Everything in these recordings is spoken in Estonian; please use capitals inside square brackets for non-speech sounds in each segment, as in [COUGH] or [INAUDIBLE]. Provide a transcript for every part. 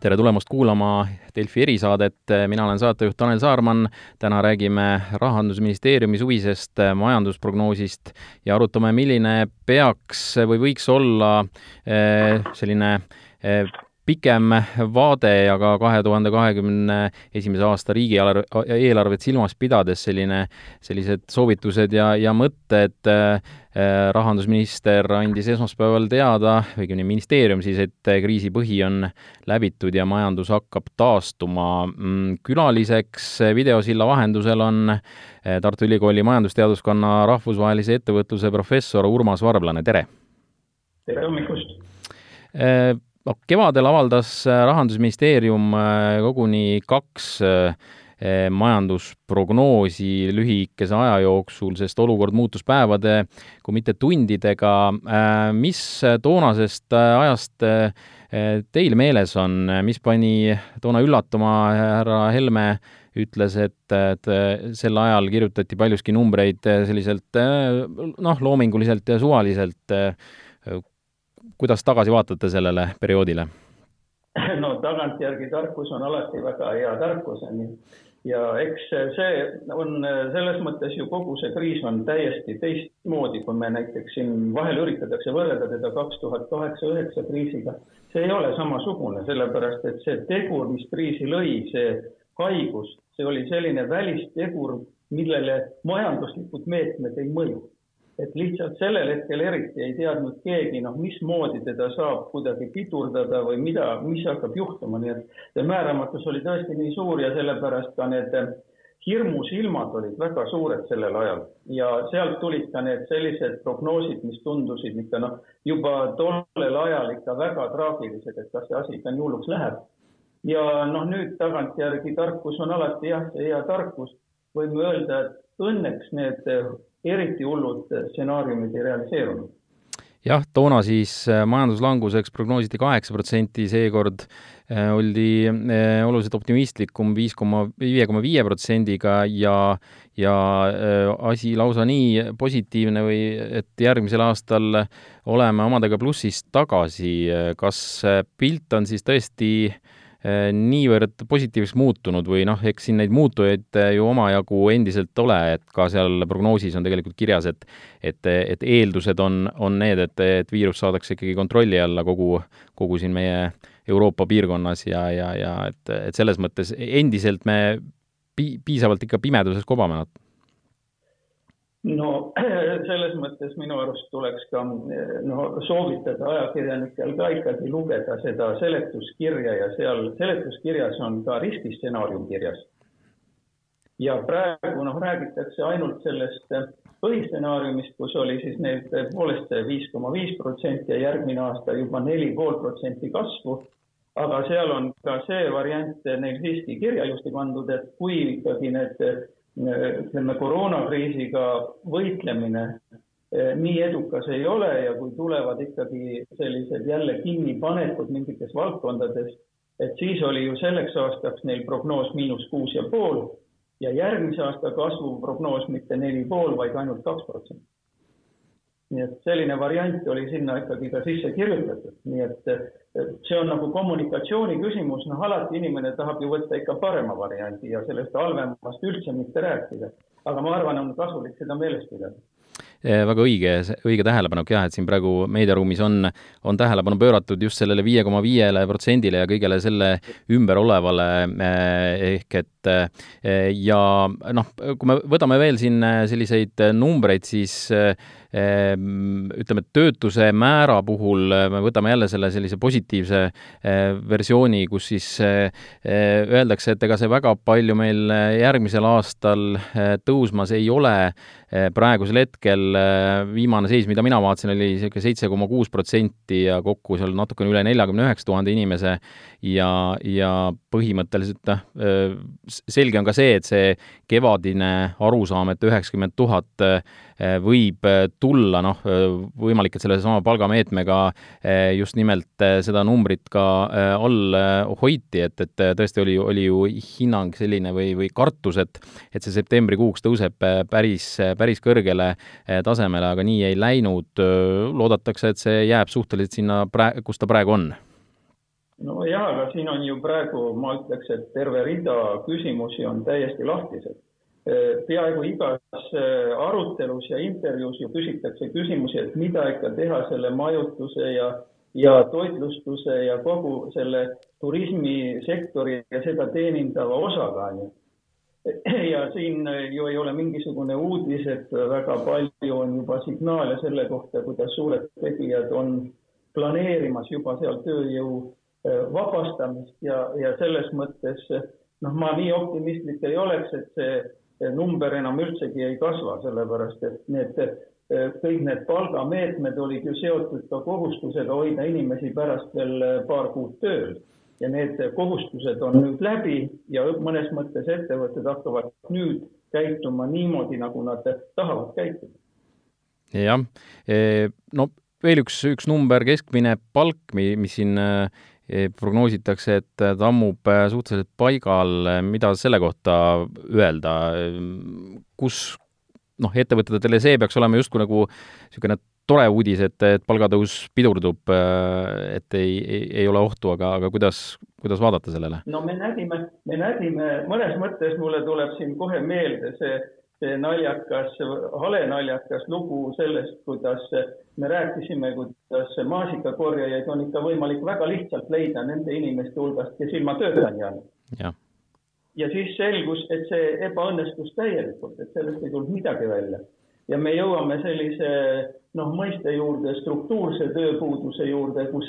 tere tulemast kuulama Delfi erisaadet, mina olen saatejuht Tanel Saarman, täna räägime Rahandusministeeriumi suvisest majandusprognoosist ja arutame, milline peaks või võiks olla eh, selline eh, pikem vaade ja ka kahe tuhande kahekümne esimese aasta riigieelarve, eelarvet silmas pidades selline, sellised soovitused ja, ja mõtted äh, rahandusminister andis esmaspäeval teada, õigemini ministeerium siis, et kriisi põhi on läbitud ja majandus hakkab taastuma. Mm, külaliseks videosilla vahendusel on äh, Tartu Ülikooli majandusteaduskonna rahvusvahelise ettevõtluse professor Urmas Varblane, tere! tere hommikust! Noh, kevadel avaldas äh, Rahandusministeerium äh, koguni kaks äh, majandusprognoosi lühikese aja jooksul, sest olukord muutus päevade, kui mitte tundidega. mis toonasest ajast teil meeles on, mis pani toona üllatuma, härra Helme ütles, et, et sel ajal kirjutati paljuski numbreid selliselt noh, loominguliselt ja suvaliselt kuidas tagasi vaatate sellele perioodile? [LAUGHS] no tagantjärgi tarkus on alati väga hea tarkus, on ju. ja eks see on selles mõttes ju kogu see kriis on täiesti teistmoodi, kui me näiteks siin vahel üritatakse võrrelda teda kaks tuhat kaheksa, üheksa kriisiga. see ei ole samasugune, sellepärast et see tegur, mis kriisi lõi, see haigus, see oli selline välistegur, millele majanduslikud meetmed ei mõju et lihtsalt sellel hetkel eriti ei teadnud keegi, noh, mismoodi teda saab kuidagi pidurdada või mida, mis hakkab juhtuma, nii et see määramatus oli tõesti nii suur ja sellepärast ka need hirmusilmad olid väga suured sellel ajal ja sealt tulid ka need sellised prognoosid, mis tundusid ikka noh, juba tollel ajal ikka väga traagilised, et kas see asi ikka nii hulluks läheb. ja noh, nüüd tagantjärgi tarkus on alati jah, see hea tarkus, võime öelda, et õnneks need eriti hullud stsenaariumid ei realiseerunud jah, toona siis äh, majanduslanguseks prognoositi kaheksa protsenti, seekord äh, oldi äh, oluliselt optimistlikum viis koma, viie koma viie protsendiga ja ja asi lausa nii positiivne või et järgmisel aastal oleme omadega plussis tagasi. kas pilt on siis tõesti äh, niivõrd positiivseks muutunud või noh, eks siin neid muutujaid äh, ju omajagu endiselt ole, et ka seal prognoosis on tegelikult kirjas, et et, et eeldused on, on need, et, et viirus saadakse ikkagi kontrolli alla kogu, kogu siin meie Euroopa piirkonnas ja, ja, ja et, et selles mõttes endiselt me pi-, piisavalt ikka pimeduses kobame no [CLEARS THROAT] selles mõttes minu arust tuleks ka no soovitada ajakirjanikel ka ikkagi lugeda seda seletuskirja ja seal seletuskirjas on ka riskistsenaarium kirjas. ja praegu noh, räägitakse ainult sellest põhistsenaariumist, kus oli siis neil tõepoolest viis koma viis protsenti ja järgmine aasta juba neli pool protsenti kasvu. aga seal on ka see variant neil siiski kirja juurde pandud, et kui ikkagi need ütleme, koroonakriisiga võitlemine eh, nii edukas ei ole ja kui tulevad ikkagi sellised jälle kinnipanekud mingites valdkondades, et siis oli ju selleks aastaks neil prognoos miinus kuus ja pool ja järgmise aasta kasvuprognoos mitte neli pool, vaid ainult kaks protsenti nii et selline variant oli sinna ikkagi ka sisse kirjutatud, nii et see on nagu kommunikatsiooni küsimus, noh, alati inimene tahab ju võtta ikka parema variandi ja sellest halvemast üldse mitte rääkida. aga ma arvan, on kasulik seda meeles pidada. Eh, väga õige, õige tähelepanek jah, et siin praegu meediaruumis on, on tähelepanu pööratud just sellele viie koma viiele protsendile ja kõigele selle ümber olevale eh, ehk et eh, ja noh, kui me võtame veel siin selliseid numbreid, siis ütleme, töötuse määra puhul me võtame jälle selle sellise positiivse versiooni, kus siis öeldakse, et ega see väga palju meil järgmisel aastal tõusmas ei ole. Praegusel hetkel hetkel viimane seis, mida mina vaatasin, oli niisugune seitse koma kuus protsenti ja kokku seal natukene üle neljakümne üheksa tuhande inimese. Ja, ja põhimõtteliselt noh, selge on ka see, et see kevadine arusaam, et üheksakümmend tuhat võib tulla, noh, võimalik, et sellesama palgameetmega just nimelt seda numbrit ka all hoiti, et, et tõesti oli, oli ju hinnang selline või, või kartus, et et see septembrikuuks tõuseb päris, päris kõrgele tasemele, aga nii ei läinud. loodetakse, et see jääb suhteliselt sinna praegu, kus ta praegu on nojah, aga siin on ju praegu, ma ütleks, et terve rida küsimusi on täiesti lahtised. Peaaegu igas arutelus ja intervjuus ju küsitakse küsimusi, et mida ikka teha selle majutuse ja ja toitlustuse ja kogu selle turismisektori ja seda teenindava osaga, ja siin ju ei ole mingisugune uudis, et väga palju on juba signaale selle kohta, kuidas suured tegijad on planeerimas juba seal tööjõu eh, vabastamist ja, ja selles mõttes noh, ma nii optimistlik ei oleks, et see number enam üldsegi ei kasva, sellepärast et need kõik need palgameetmed olid ju seotud ka kohustusega hoida inimesi pärast veel paar kuud tööl ja need kohustused on nüüd läbi ja mõnes mõttes ettevõtted hakkavad nüüd käituma niimoodi, nagu nad tahavad käituda. jah, e, no veel üks, üks number, keskmine palk, mis siin prognoositakse, et tammub suhteliselt paigal, mida selle kohta öelda, kus, noh, ettevõtetele see peaks olema justkui nagu niisugune tore uudis, et, et palgatõus pidurdub, äh, et ei, ei, ei ole ohtu, aga, aga kuidas, kuidas vaadata sellele? no me nägime, me nägime, mõnes mõttes mulle tuleb siin kohe meelde see naljakas, hale naljakas lugu sellest, kuidas me rääkisime, kuidas maasikakorjajaid on ikka võimalik väga lihtsalt leida nende inimeste hulgast, kes ilma tööta on jäänud. jah ja siis selgus, et see ebaõnnestus täielikult, et sellest ei tulnud midagi välja. ja me jõuame sellise noh, mõiste juurde, struktuurse tööpuuduse juurde, kus,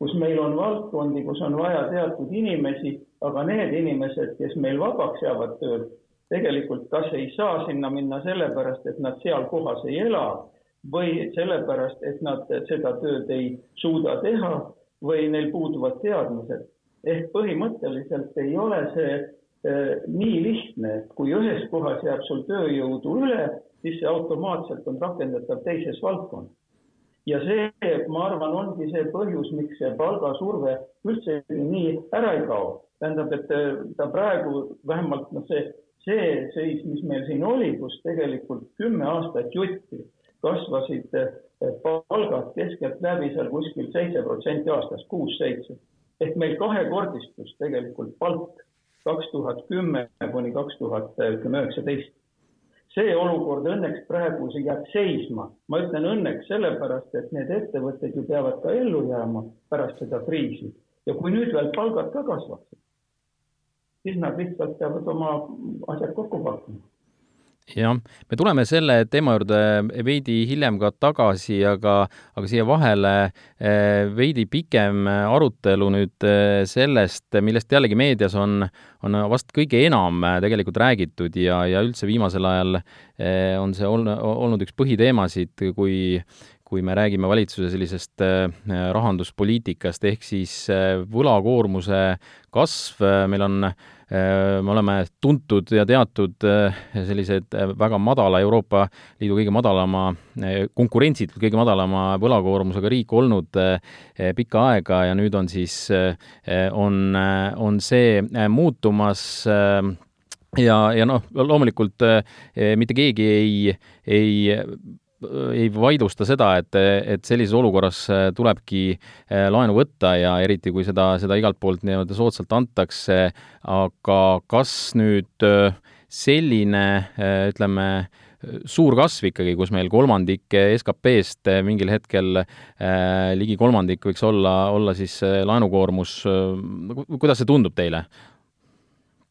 kus meil on valdkondi, kus on vaja teatud inimesi, aga need inimesed, kes meil vabaks jäävad töölt, tegelikult kas ei saa sinna minna sellepärast, et nad seal kohas ei ela või sellepärast, et nad seda tööd ei suuda teha või neil puuduvad teadmised. ehk põhimõtteliselt ei ole see Äh, nii lihtne, et kui ühes kohas jääb sul tööjõudu üle, siis see automaatselt on rakendatav teises valdkonnas. ja see, ma arvan, ongi see põhjus, miks see palgasurve üldse nii ära ei kao. tähendab, et äh, ta praegu vähemalt noh, see, see seis, mis meil siin oli, kus tegelikult kümme aastat jutti kasvasid äh, palgad keskeltläbi seal kuskil seitse protsenti aastas, kuus-seitse. Ehk meil kahekordistus tegelikult palk kaks tuhat kümme kuni kaks tuhat ütleme üheksateist. see olukord õnneks praegu jääb seisma, ma ütlen õnneks sellepärast, et need ettevõtted ju peavad ka ellu jääma pärast seda kriisi. Ja kui nüüd veel palgad ka kasvaksid, siis nad lihtsalt peavad oma asjad kokku pakkuma. Jah, me tuleme selle teema juurde veidi hiljem ka tagasi, aga, aga siia vahele eh, veidi pikem arutelu nüüd eh, sellest, millest jällegi meedias on, on vast kõige enam tegelikult räägitud ja, ja üldse viimasel ajal eh, on see olnud, olnud üks põhiteemasid, kui kui me räägime valitsuse sellisest rahanduspoliitikast, ehk siis võlakoormuse kasv, meil on äh, Äh, me oleme tuntud ja teatud äh, sellised äh, väga madala, Euroopa Liidu kõige madalama, konkurentsitult kõige madalama võlakoormusega riik olnud pikka aega ja nüüd on siis, on, on see muutumas ja, ja noh, loomulikult mitte keegi ei, ei ei vaidlusta seda, et, et sellises olukorras äh, tulebki äh, laenu võtta ja eriti, kui seda, seda igalt poolt nii-öelda soodsalt antakse, aga kas nüüd äh, selline, ütleme, suur kasv ikkagi, kus meil kolmandik SKP-st mingil hetkel ligi kolmandik võiks olla, olla siis laenukoormus äh,, kuidas see tundub teile?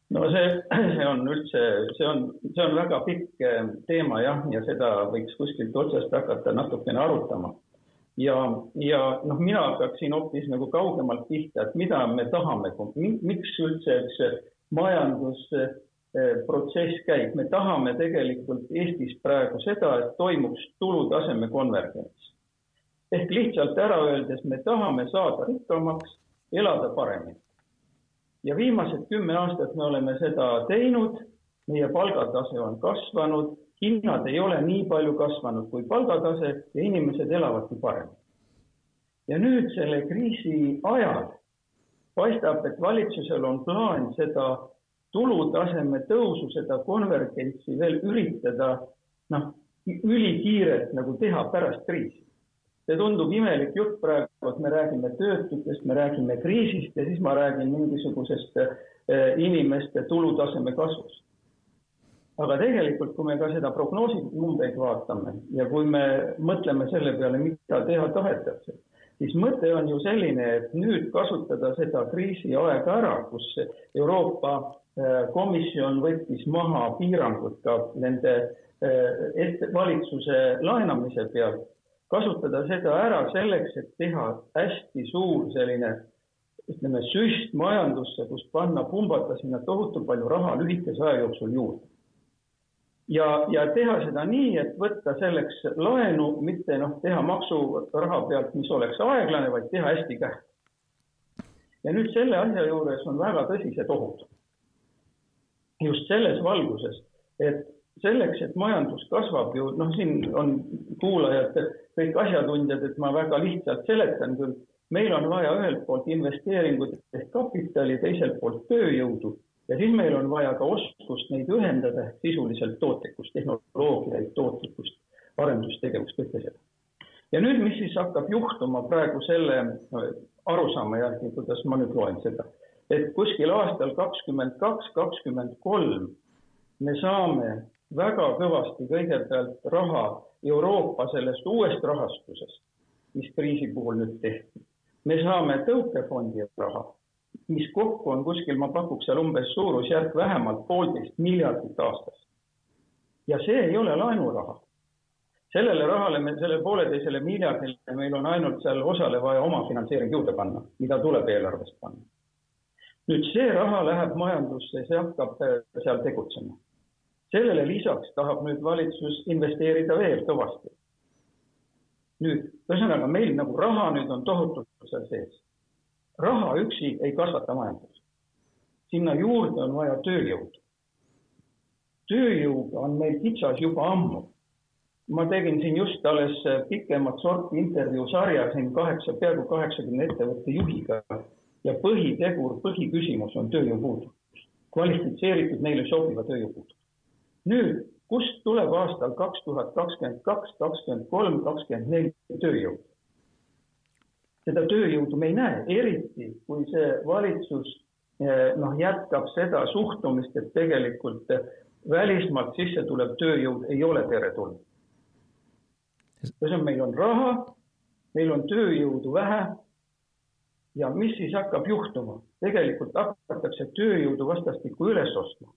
No see, see [CLEARS THROAT] on üldse, see on, see on väga pikk eh, teema jah, ja seda võiks kuskilt otsast hakata natukene arutama. ja, ja noh, mina hakkaksin hoopis nagu kaugemalt pihta, et mida me tahame, miks üldse üks majandusprotsess käib, me tahame tegelikult Eestis praegu seda, et toimuks tulutaseme konvergents. ehk lihtsalt ära öeldes, me tahame saada rikkamaks, elada paremini ja viimased kümme aastat me oleme seda teinud, meie palgatase on kasvanud, hinnad ei ole nii palju kasvanud kui palgatase ja inimesed elavadki paremini. ja nüüd selle kriisi ajal paistab, et valitsusel on plaan seda tulutaseme tõusu, seda konvergentsi veel üritada noh, ülikiirelt nagu teha pärast kriisi. See tundub imelik jutt praegu, et me räägime töötutest, me räägime kriisist ja siis ma räägin mingisugusest eh, inimeste tulutaseme kasvust. aga tegelikult, kui me ka seda prognoosinumbreid vaatame ja kui me mõtleme selle peale, mida teha tahetakse, siis mõte on ju selline, et nüüd kasutada seda kriisiaega ära, kus Euroopa eh, Komisjon võttis maha piirangud ka nende eh, valitsuse laenamise pealt kasutada seda ära selleks, et teha hästi suur selline ütleme, süst majandusse, kus panna, pumbata sinna tohutu palju raha lühikese aja jooksul juurde. ja, ja teha seda nii, et võtta selleks laenu, mitte noh, teha maksuraha pealt, mis oleks aeglane, vaid teha hästi kähku. ja nüüd selle asja juures on väga tõsised ohud. just selles valguses, et selleks, et majandus kasvab ju, noh, siin on kuulajad kõik asjatundjad, et ma väga lihtsalt seletan küll. meil on vaja ühelt poolt investeeringuid ehk kapitali, teiselt poolt tööjõudu ja siis meil on vaja ka oskust neid ühendada ehk sisuliselt tootlikkust, tehnoloogiaid, tootlikkust, arendustegevust, kõike seda. ja nüüd, mis siis hakkab juhtuma praegu selle arusaama järgi, kuidas ma nüüd loen seda, et kuskil aastal kakskümmend kaks, kakskümmend kolm me saame väga kõvasti kõigepealt raha Euroopa sellest uuest rahastusest, mis kriisi puhul nüüd tehti. me saame tõukefondi raha, mis kokku on kuskil, ma pakuks seal umbes suurusjärk vähemalt poolteist miljardit aastas. ja see ei ole laenuraha. sellele rahale, me selle pooleteisele miljardile meil on ainult seal osale vaja omafinantseering juurde panna, mida tuleb eelarvest panna. nüüd see raha läheb majandusse, see hakkab äh, seal tegutsema sellele lisaks tahab nüüd valitsus investeerida veel kõvasti. nüüd, ühesõnaga meil nagu raha nüüd on tohutult seal sees. raha üksi ei kasvata majandust. sinna juurde on vaja tööjõudu. tööjõuga on meil kitsas juba ammu. ma tegin siin just alles pikemat sorti intervjuu sarja siin kaheksa, peaaegu kaheksakümne ettevõtte juhiga ja põhitegur, põhiküsimus on tööjõupuudus. kvalifitseeritud neile sobiva tööjõupuudus nüüd, kust tuleb aastal kaks tuhat kakskümmend kaks, kakskümmend kolm, kakskümmend neli tööjõud? seda tööjõudu me ei näe, eriti kui see valitsus eh, noh, jätkab seda suhtumist, et tegelikult välismaalt sisse tulev tööjõud ei ole teretulnud. ühesõnaga, meil on raha, meil on tööjõudu vähe. ja mis siis hakkab juhtuma? tegelikult hakatakse tööjõudu vastastikku üles ostma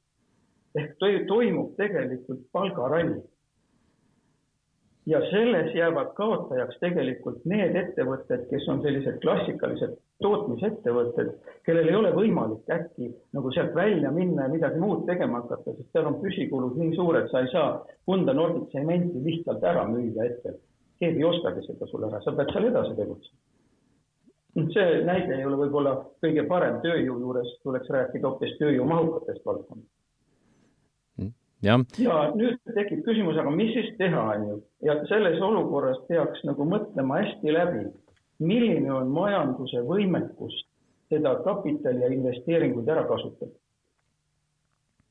ehk toimub tegelikult palgaralli. ja selles jäävad kaotajaks tegelikult need ettevõtted, kes on sellised klassikalised tootmisettevõtted, kellel ei ole võimalik äkki nagu sealt välja minna ja midagi muud tegema hakata, sest seal on püsikulud nii suured, sa ei saa Kunda Nordic tsementi lihtsalt ära müüa ette. keegi ei ostagi seda sulle ära, sa pead seal edasi tegutsema see näide ei ole võib-olla kõige parem tööjõu juures, tuleks rääkida hoopis tööjõumahukatest valdkondadest ja. ja nüüd tekib küsimus, aga mis siis teha, on ju, ja selles olukorras peaks nagu mõtlema hästi läbi, milline on majanduse võimekus seda kapitali ja investeeringuid ära kasutada.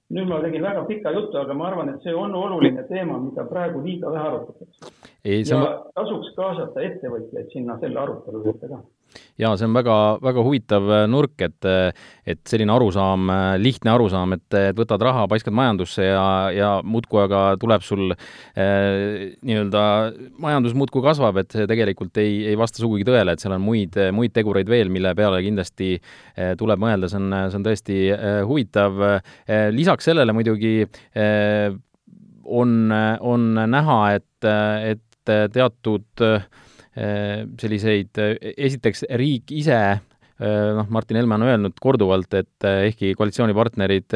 nüüd ma tegin väga pika jutu, aga ma arvan, et see on oluline teema, mida praegu liiga vähe arutatakse. ja ma... tasuks kaasata ettevõtjaid sinna selle arutelu juurde ka jaa, see on väga, väga huvitav äh, nurk, et et selline arusaam, äh, lihtne arusaam, et, et võtad raha, paiskad majandusse ja, ja muudkui aga tuleb sul eh, nii-öelda, majandus muudkui kasvab, et see tegelikult ei, ei vasta sugugi tõele, et seal on muid, muid tegureid veel, mille peale kindlasti eh, tuleb mõelda, see on, see on tõesti eh, huvitav eh,. lisaks sellele muidugi eh, on, on näha, et, et teatud eh, Äh, selliseid, äh, esiteks riik ise äh, noh, Martin Helme on öelnud korduvalt, et ehkki koalitsioonipartnerid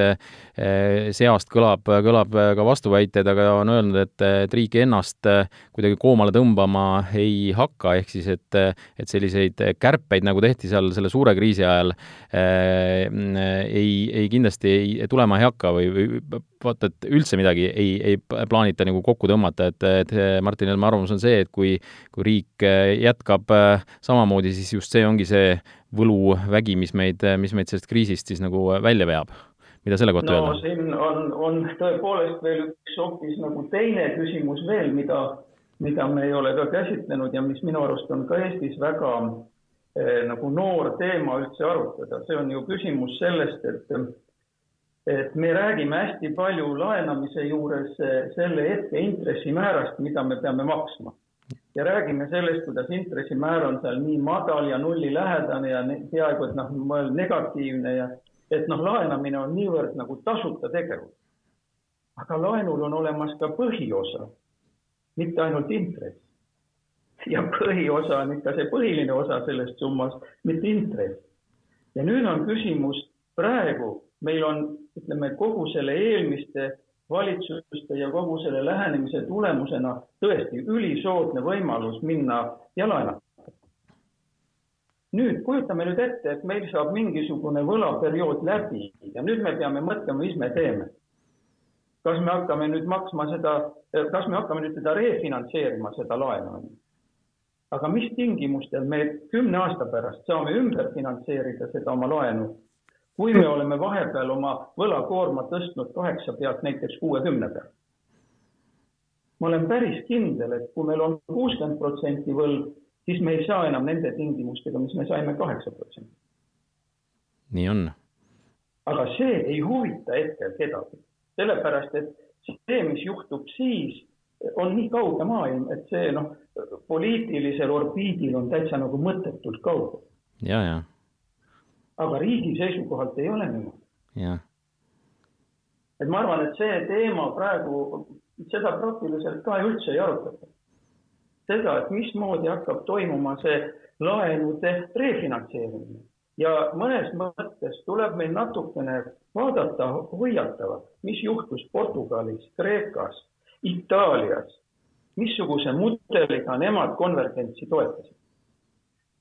seast kõlab, kõlab ka vastuväiteid, aga on öelnud, et, et riik ennast kuidagi koomale tõmbama ei hakka, ehk siis et, et selliseid kärpeid, nagu tehti seal selle suure kriisi ajal, ei, ei kindlasti ei, tulema ei hakka või, või vaata, et üldse midagi ei, ei plaanita nagu kokku tõmmata, et, et Martin Helme arvamus on see, et kui, kui riik jätkab äh, samamoodi, siis just see ongi see võluvägi, mis meid, mis meid sellest kriisist siis nagu välja veab. mida selle kohta no, öelda? siin on, on tõepoolest veel üks hoopis nagu teine küsimus veel, mida, mida me ei ole ka käsitlenud ja mis minu arust on ka Eestis väga eh, nagu noor teema üldse arutada, see on ju küsimus sellest, et et me räägime hästi palju laenamise juures eh, selle hetke intressimäärast, mida me peame maksma. ja räägime sellest, kuidas intressimäär on seal nii madal ja nullilähedane ja peaaegu et noh, negatiivne ja et noh, laenamine on niivõrd nagu tasuta tegevus. aga laenul on olemas ka põhiosa mitte ainult intress. ja põhiosa on ikka see põhiline osa sellest summast, mitte intress. ja nüüd on küsimus, praegu meil on, ütleme, kogu selle eelmiste valitsuste ja kogu selle lähenemise tulemusena tõesti ülisoodne võimalus minna ja laenata. nüüd kujutame nüüd ette, et meil saab mingisugune võlaperiood läbi ja nüüd me peame mõtlema, mis me teeme kas me hakkame nüüd maksma seda, kas me hakkame nüüd teda refinantseerima, seda laenu? aga mis tingimustel me kümne aasta pärast saame ümber finantseerida seda oma laenu, kui me oleme vahepeal oma võlakoorma tõstnud kaheksa pealt näiteks kuuekümne peale? ma olen päris kindel, et kui meil on kuuskümmend protsenti võlg, siis me ei saa enam nende tingimustega, mis me saime kaheksa protsenti. nii on. aga see ei huvita hetkel kedagi sellepärast et see, mis juhtub siis, on nii kauge maailm, et see noh, poliitilisel orbiidil on täitsa nagu mõttetult kaugel. ja, ja. Aga riigi seisukohalt ei ole niimoodi. et ma arvan, et see teema praegu, seda praktiliselt ka üldse ei arutata. seda, et mismoodi hakkab toimuma see laenude refinantseerimine ja mõnes mõttes tuleb meil natukene vaadata hoiatavalt, mis juhtus Portugalis, Kreekas, Itaalias, missuguse mudeliga nemad konvergentsi toetasid.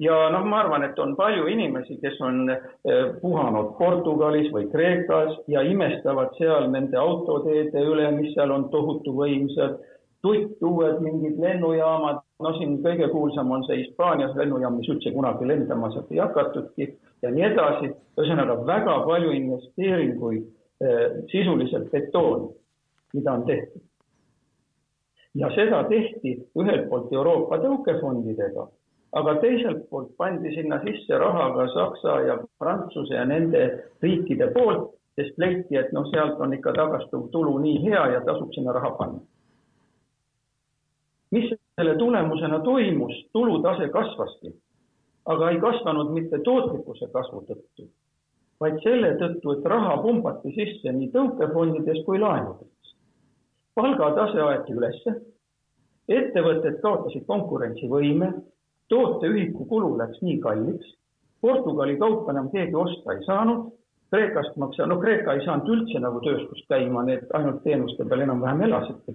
Ja noh, ma arvan, et on palju inimesi, kes on eh, puhanud Portugalis või Kreekas ja imestavad seal nende autoteede üle, mis seal on tohutu võimsad, tuttuued mingid lennujaamad, no siin kõige kuulsam on see Hispaanias lennujaam, mis üldse kunagi lendama sealt ei hakatudki ja nii edasi. ühesõnaga väga palju investeeringuid eh, sisuliselt betooni, mida on tehtud. ja seda tehti ühelt poolt Euroopa tõukefondidega, aga teiselt poolt pandi sinna sisse raha ka Saksa ja Prantsuse ja nende riikide poolt, sest leiti, et noh, sealt on ikka tagastuv tulu nii hea ja tasub sinna raha panna. mis selle tulemusena toimus, tulutase kasvaski aga ei kasvanud mitte tootlikkuse kasvu tõttu, vaid selle tõttu, et raha pumbati sisse nii tõukefondides kui laenudes. palgatase aeti ülesse, ettevõtted kaotasid konkurentsivõime, tooteühiku kulu läks nii kalliks, Portugali kaupa enam keegi osta ei saanud, Kreekast maksa, no Kreeka ei saanud üldse nagu tööstust käima, need ainult teenuste peal enam-vähem elasidki.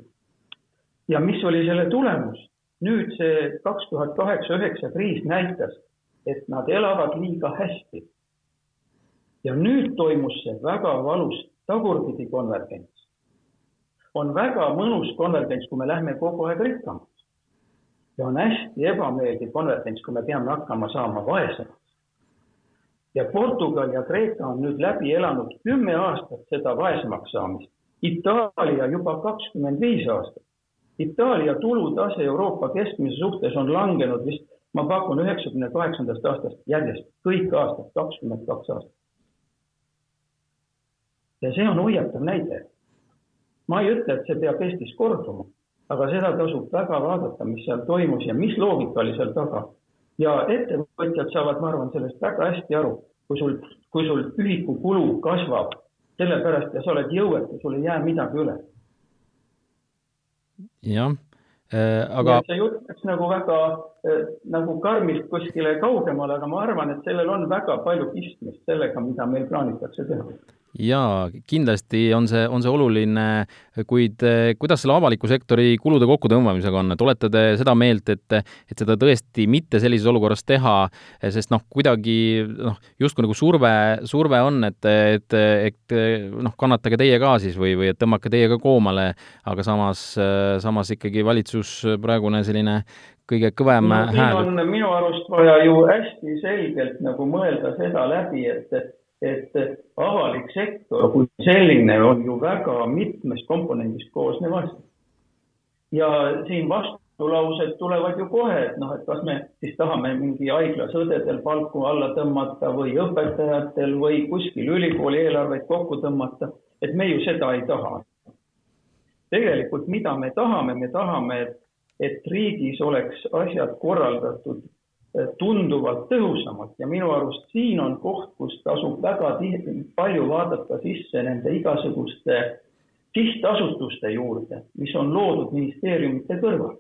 ja mis oli selle tulemus? nüüd see kaks tuhat kaheksa-üheksa kriis näitas, et nad elavad liiga hästi. ja nüüd toimus see väga valus tagurpidi konvergents. on väga mõnus konvergents, kui me lähme kogu aeg rikkamaks. Ja on hästi ebameeldiv konvergents, kui me peame hakkama saama vaesemaks. ja Portugal ja Kreeka on nüüd läbi elanud kümme aastat seda vaesemaks saamist. Itaalia juba kakskümmend viis aastat. Itaalia tulutase Euroopa keskmise suhtes on langenud vist ma pakun üheksakümne kaheksandast aastast järjest, kõik aastad, kakskümmend kaks aastat. ja see on hoiatav näide. ma ei ütle, et see peab Eestis korduma, aga seda tasub väga vaadata, mis seal toimus ja mis loogika oli seal taga. ja ettevõtjad saavad, ma arvan, sellest väga hästi aru, kui sul, kui sul ühiku kulu kasvab sellepärast ja sa oled jõuetu, sul ei jää midagi üle. jah Äh, aga. see jutt läks nagu väga äh, nagu karmilt kuskile kaugemale, aga ma arvan, et sellel on väga palju pistmist sellega, mida meil plaanitakse teha jaa, kindlasti on see, on see oluline, kuid eh, kuidas selle avaliku sektori kulude kokkutõmbamisega on, et olete te seda meelt, et, et seda tõesti mitte sellises olukorras teha, sest noh, kuidagi noh, justkui nagu surve, surve on, et, et, et noh, kannatage teie ka siis või, või et tõmmake teie ka koomale, aga samas, samas ikkagi valitsus praegune selline kõige kõvem no, hääl. on minu arust vaja ju hästi selgelt nagu mõelda seda läbi, et et avalik sektor kui selline on ju väga mitmest komponendist koosnev asi. ja siin vastu vastulaused tulevad ju kohe, et noh, et kas me siis tahame mingi haiglas õdedel palku alla tõmmata või õpetajatel või kuskil ülikooli eelarveid kokku tõmmata, et me ju seda ei taha. tegelikult, mida me tahame, me tahame, et, et riigis oleks asjad korraldatud tunduvalt tõhusamalt ja minu arust siin on koht, kus tasub väga palju vaadata sisse nende igasuguste sihtasutuste juurde, mis on loodud ministeeriumite kõrval.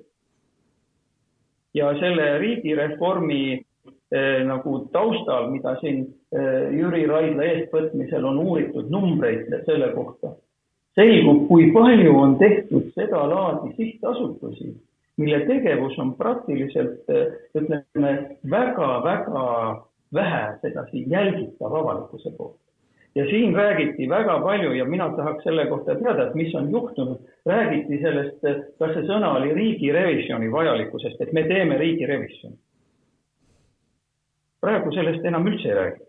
ja selle riigireformi eh, nagu taustal, mida siin eh, Jüri Raidla eestvõtmisel on uuritud numbreid selle kohta, selgub, kui palju on tehtud sedalaadi sihtasutusi mille tegevus on praktiliselt ütleme väga-väga vähe sedasi jälgitav avalikkuse poolt. ja siin räägiti väga palju ja mina tahaks selle kohta teada, et mis on juhtunud. räägiti sellest, kas see sõna oli riigirevisjoni vajalikkusest, et me teeme riigirevisjoni. praegu sellest enam üldse ei räägi.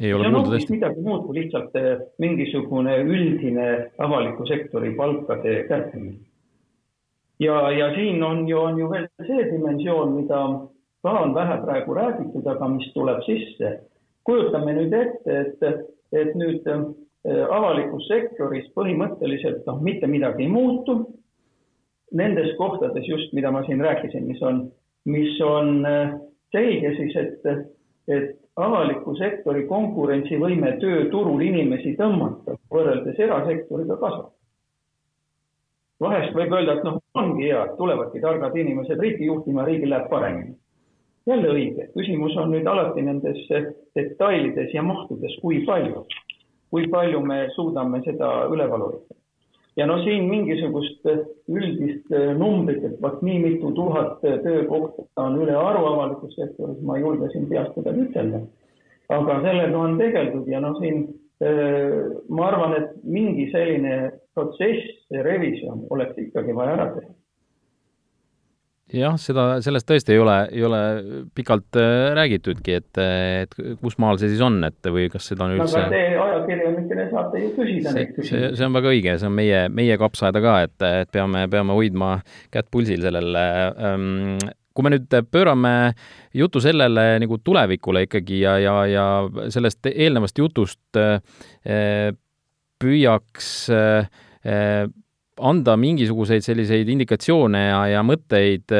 ei ole kuulda tõesti. midagi muud kui lihtsalt mingisugune üldine avaliku sektori palkade kärpimine ja, ja siin on ju, on ju veel see dimensioon, mida ka on vähe praegu räägitud, aga mis tuleb sisse. kujutame nüüd ette, et, et nüüd äh, avalikus sektoris põhimõtteliselt noh, mitte midagi ei muutu. Nendes kohtades just, mida ma siin rääkisin, mis on, mis on äh, selge siis, et, et avaliku sektori konkurentsivõime tööturul inimesi tõmmata võrreldes erasektoriga kasvab vahest võib öelda, et noh, ongi hea, tulevadki targad inimesed riiki juhtima, riigil läheb paremini. jälle õige, küsimus on nüüd alati nendes detailides ja mahtudes, kui palju, kui palju me suudame seda üleval hoida. ja no siin mingisugust üldist numbrit, et vot nii mitu tuhat töökohta on ülearu avalikus sektoris, ma ei julge siin peast midagi ütelda. aga sellega on tegeldud ja noh, siin ma arvan, et mingi selline protsess, revisjon oleks ikkagi vaja ära teha jah, seda, sellest tõesti ei ole, ei ole pikalt äh, räägitudki, et, et kus maal see siis on, et või kas seda on üldse no aga te ajakirjanikena saate ju küsida neid küsimusi. see on väga õige, see on meie, meie kapsaaeda ka, et, et peame, peame hoidma kätt pulsil sellele ähm, kui me nüüd pöörame jutu sellele nagu tulevikule ikkagi ja, ja, ja sellest eelnevast jutust eh, püüaks eh, anda mingisuguseid selliseid indikatsioone ja, ja mõtteid,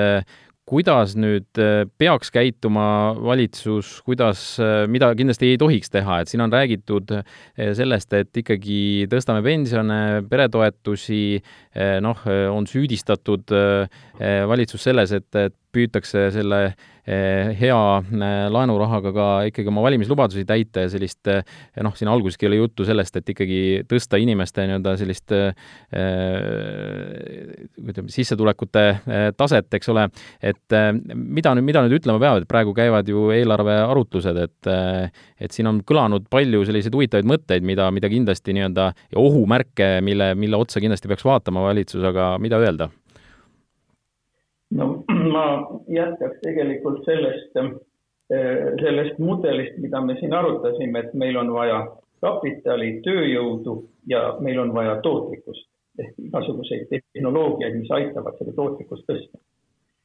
kuidas nüüd peaks käituma valitsus, kuidas, mida kindlasti ei tohiks teha, et siin on räägitud sellest, et ikkagi tõstame pensione, peretoetusi, noh, on süüdistatud valitsus selles, et, et püütakse selle hea eh, laenurahaga ka ikkagi oma valimislubadusi täita ja sellist eh, noh, siin alguseski oli juttu sellest, et ikkagi tõsta inimeste nii-öelda sellist ütleme, sissetulekute taset, eks ole, et mida nüüd, mida nüüd ütlema peavad, praegu käivad ju eelarvearutlused, et et siin on kõlanud palju selliseid huvitavaid mõtteid, mida, mida kindlasti nii-öelda, ohumärke, mille, mille otsa kindlasti peaks vaatama valitsus, aga mida öelda? no [CLEARS THROAT] ma jätkaks tegelikult sellest, eh, sellest mudelist, mida me siin arutasime, et meil on vaja kapitali, tööjõudu ja meil on vaja tootlikkust ehk igasuguseid tehnoloogiaid, mis aitavad seda tootlikkust tõsta.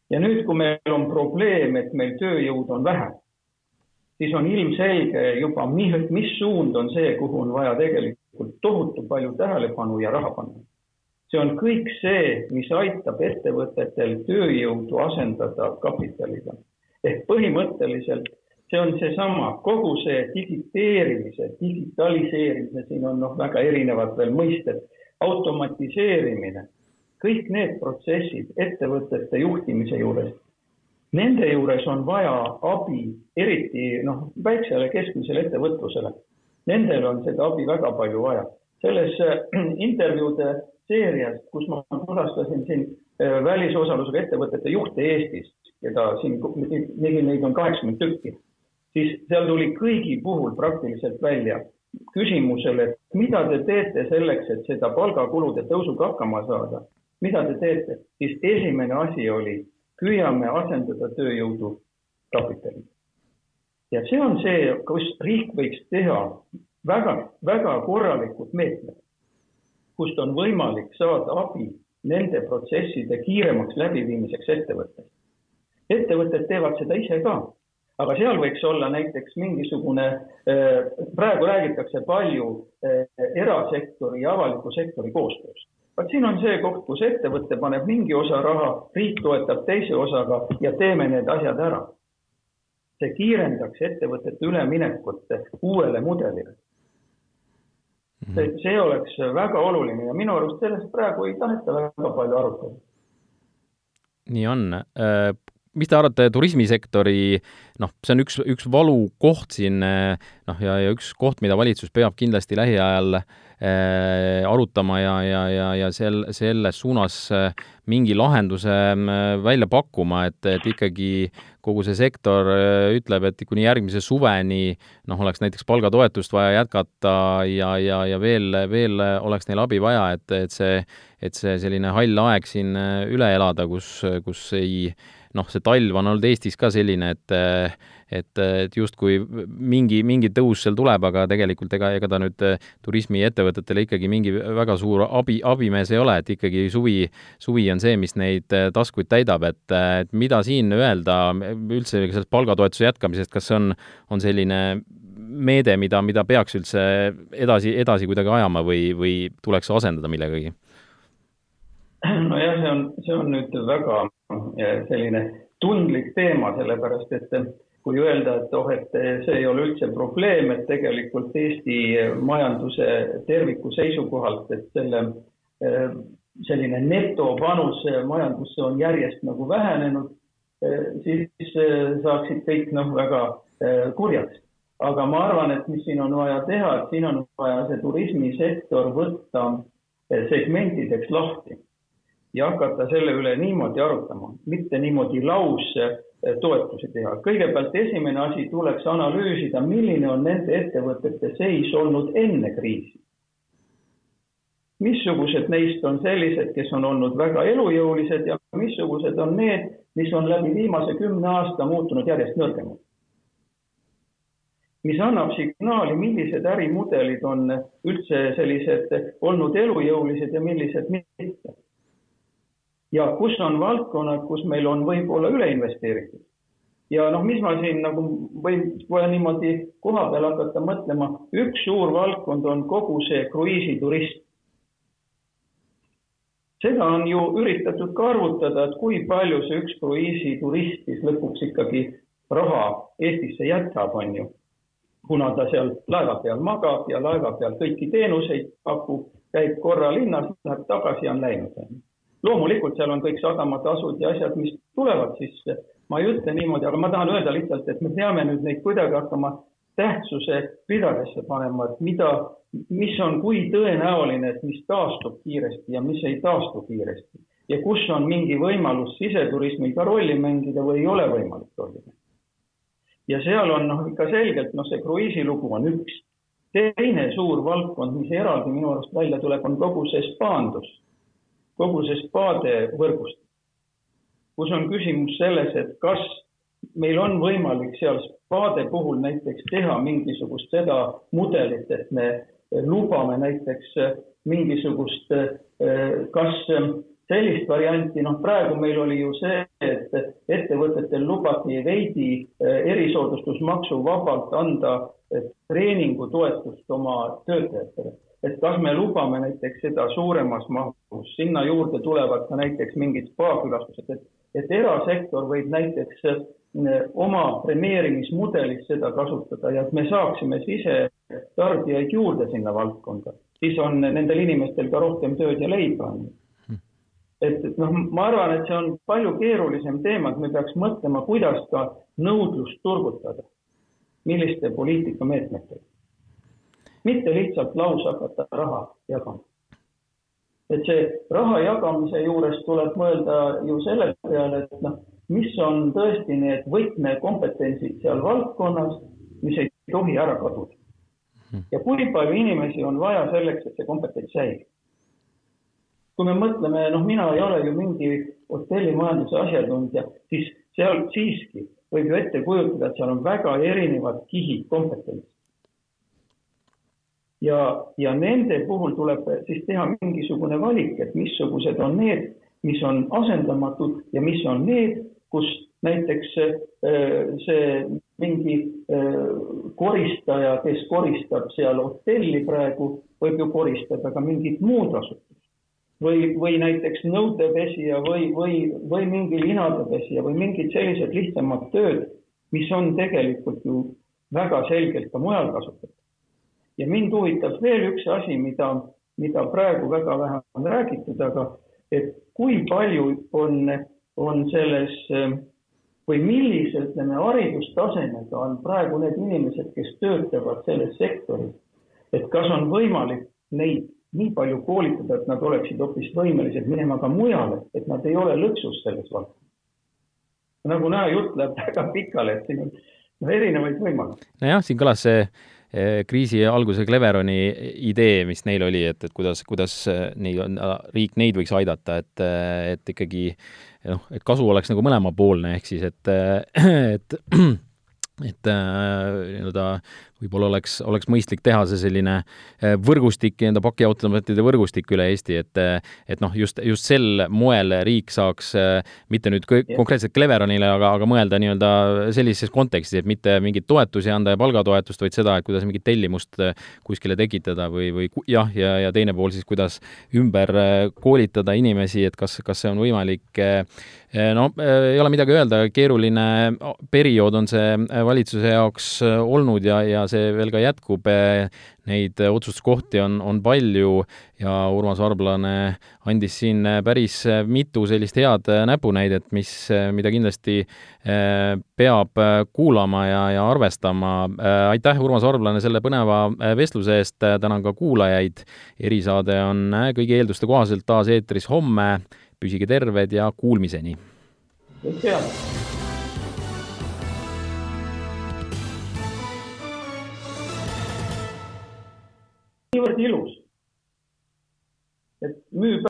ja nüüd, kui meil on probleem, et meil tööjõudu on vähe, siis on ilmselge juba, mis suund on see, kuhu on vaja tegelikult tohutu palju tähelepanu ja raha panna see on kõik see, mis aitab ettevõtetel tööjõudu asendada kapitaliga. ehk põhimõtteliselt see on seesama, kogu see digiteerimise, digitaliseerimise, siin on noh, väga erinevad veel mõisted, automatiseerimine, kõik need protsessid ettevõtete juhtimise juures, nende juures on vaja abi, eriti noh, väiksele keskmisele ettevõtlusele. Nendel on seda abi väga palju vaja. selles intervjuude seeriast, kus ma külastasin siin äh, välisosalusega ettevõtete juhte Eestis, keda siin, neid on kaheksakümmend tükki, siis seal tuli kõigi puhul praktiliselt välja küsimusele, et mida te teete selleks, et seda palgakulude tõusuga hakkama saada, mida te teete, siis esimene asi oli, püüame asendada tööjõudu kapitaliga. ja see on see, kus riik võiks teha väga, väga korralikud meetmed kust on võimalik saada abi nende protsesside kiiremaks läbiviimiseks ettevõttes. ettevõtted teevad seda ise ka, aga seal võiks olla näiteks mingisugune, praegu räägitakse palju erasektori ja avaliku sektori koostööst vaat siin on see koht, kus ettevõte paneb mingi osa raha, riik toetab teise osaga ja teeme need asjad ära. see kiirendaks ettevõtete üleminekut uuele mudelile. See, see oleks väga oluline ja minu arust sellest praegu ei taheta väga palju arutada. nii on äh, mis te arvate turismisektori, noh, see on üks, üks valukoht siin noh, ja, ja üks koht, mida valitsus peab kindlasti lähiajal äh, arutama ja, ja, ja, ja sel, selles suunas äh, mingi lahenduse äh, välja pakkuma, et, et ikkagi kogu see sektor ütleb, et kuni järgmise suveni noh, oleks näiteks palgatoetust vaja jätkata ja, ja, ja veel, veel oleks neil abi vaja, et, et see, et see selline hall aeg siin üle elada, kus, kus ei noh, see talv on olnud Eestis ka selline, et et, et justkui mingi, mingi tõus seal tuleb, aga tegelikult ega, ega ta nüüd eh, turismiettevõtetele ikkagi mingi väga suur abi, abimees ei ole, et ikkagi suvi, suvi on see, mis neid eh, taskuid täidab, et, et mida siin öelda üldse sellest palgatoetuse jätkamisest, kas see on, on selline meede, mida, mida peaks üldse edasi, edasi kuidagi ajama või, või tuleks asendada millegagi? [CLEARS THROAT] nojah, see on, see on nüüd väga eh, selline tundlik teema, sellepärast et kui öelda, et oh, et see ei ole üldse probleem, et tegelikult Eesti majanduse terviku seisukohalt, et selle eh, selline netopanus majandusse on järjest nagu vähenenud, siis saaksid kõik noh, väga kurjaks. aga ma arvan, et mis siin on vaja teha, et siin on vaja see turismisektor võtta segmentideks lahti ja hakata selle üle niimoodi arutama, mitte niimoodi laus toetusi teha. kõigepealt esimene asi tuleks analüüsida, milline on nende ettevõtete seis olnud enne kriisi. missugused neist on sellised, kes on olnud väga elujõulised ja missugused on need, mis on läbi viimase kümne aasta muutunud järjest nõrgemaks. mis annab signaali, millised ärimudelid on üldse sellised olnud elujõulised ja millised mitte ja kus on valdkonnad, kus meil on võib-olla üle investeeritud. ja noh, mis ma siin nagu võin kohe niimoodi koha peal hakata mõtlema, üks suur valdkond on kogu see kruiisiturism. seda on ju üritatud ka arvutada, et kui palju see üks kruiisiturist siis lõpuks ikkagi raha Eestisse jätab, on ju. kuna ta seal laeva peal magab ja laeva peal kõiki teenuseid pakub, käib korra linnas, läheb tagasi ja on läinud, loomulikult seal on kõik sadamatasud ja asjad, mis tulevad sisse. ma ei ütle niimoodi, aga ma tahan öelda lihtsalt, et me peame nüüd neid kuidagi hakkama tähtsuse ridadesse panema, et mida, mis on, kui tõenäoline, et mis taastub kiiresti ja mis ei taastu kiiresti. ja kus on mingi võimalus siseturismiga rolli mängida või ei ole võimalik rolli mängida. ja seal on noh, ikka selgelt, noh, see kruiisilugu on üks. teine suur valdkond, mis eraldi minu arust välja tuleb, on kogu see spaandus kogu see spaade võrgustik, kus on küsimus selles, et kas meil on võimalik seal spaade puhul näiteks teha mingisugust seda mudelit, et me lubame näiteks mingisugust, kas sellist varianti, noh, praegu meil oli ju see, et ettevõtetel lubati veidi erisoodustusmaksu vabalt anda treeningutoetust oma töötajatele et kas me lubame näiteks seda suuremas mahus, sinna juurde tulevad ka näiteks mingid spaakülastused, et, et erasektor võib näiteks eh, oma premeerimismudelis seda kasutada ja et me saaksime sisetarbijaid juurde sinna valdkonda, siis on nendel inimestel ka rohkem tööd ja leiba. et, et noh, ma arvan, et see on palju keerulisem teema, et me peaks mõtlema, kuidas ka nõudlust turgutada, milliste poliitikameetmetega mitte lihtsalt laus hakata raha jagama. et see raha jagamise juures tuleb mõelda ju selle peale, et noh, mis on tõesti need võtmekompetentsid seal valdkonnas, mis ei tohi ära kaduda. ja kui palju inimesi on vaja selleks, et see kompetents säilib. kui me mõtleme, noh, mina ei ole ju mingi hotellimajanduse asjatundja, siis seal siiski võib ju ette kujutada, et seal on väga erinevad kihid kompetentsi ja, ja nende puhul tuleb siis teha mingisugune valik, et missugused on need, mis on asendamatud ja mis on need, kus näiteks see mingi koristaja, kes koristab seal hotelli praegu, võib ju koristada ka mingit muud asutust või, või näiteks nõudepesija või, või, või mingi linadepesija või mingid sellised lihtsamad tööd, mis on tegelikult ju väga selgelt ka mujal kasutatud. Ja mind huvitab veel üks asi, mida, mida praegu väga vähe on räägitud, aga et kui palju on, on selles või millise, ütleme, haridustasemega on praegu need inimesed, kes töötavad selles sektoris, et kas on võimalik neid nii palju koolitada, et nad oleksid hoopis võimelised minema ka mujale, et nad ei ole lõksus selles valdkonnas. nagu näha, jutt läheb [LAUGHS] väga pikale, et siin on erinevaid võimalusi. nojah, siin kõlas see kriisi alguse Cleveroni idee, mis neil oli, et, et kuidas, kuidas eh, neid, riik neid võiks aidata, et, eh, et ikkagi noh, et kasu oleks nagu mõlemapoolne, ehk siis et, [CLEARS THROAT] et et nii-öelda võib-olla oleks, oleks mõistlik teha see selline äh, võrgustik, nii-öelda pakiautomaatide võrgustik üle Eesti, et et noh, just, just sel moel riik saaks äh, mitte nüüd konkreetselt Cleveronile, aga, aga mõelda nii-öelda sellises kontekstis, et mitte mingeid toetusi anda ja palgatoetust, vaid seda, et kuidas mingit tellimust kuskile tekitada või, või jah, ja, ja teine pool siis, kuidas ümber koolitada inimesi, et kas, kas see on võimalik no ei ole midagi öelda, keeruline periood on see valitsuse jaoks olnud ja, ja see veel ka jätkub. Neid otsustuskohti on, on palju ja Urmas Varblane andis siin päris mitu sellist head näpunäidet, mis, mida kindlasti eh, peab kuulama ja, ja arvestama. aitäh, Urmas Varblane, selle põneva vestluse eest, tänan ka kuulajaid. erisaade on kõigi eelduste kohaselt taas eetris homme. püsige terved ja kuulmiseni! kõike head! Niivõrd ilus, et müüb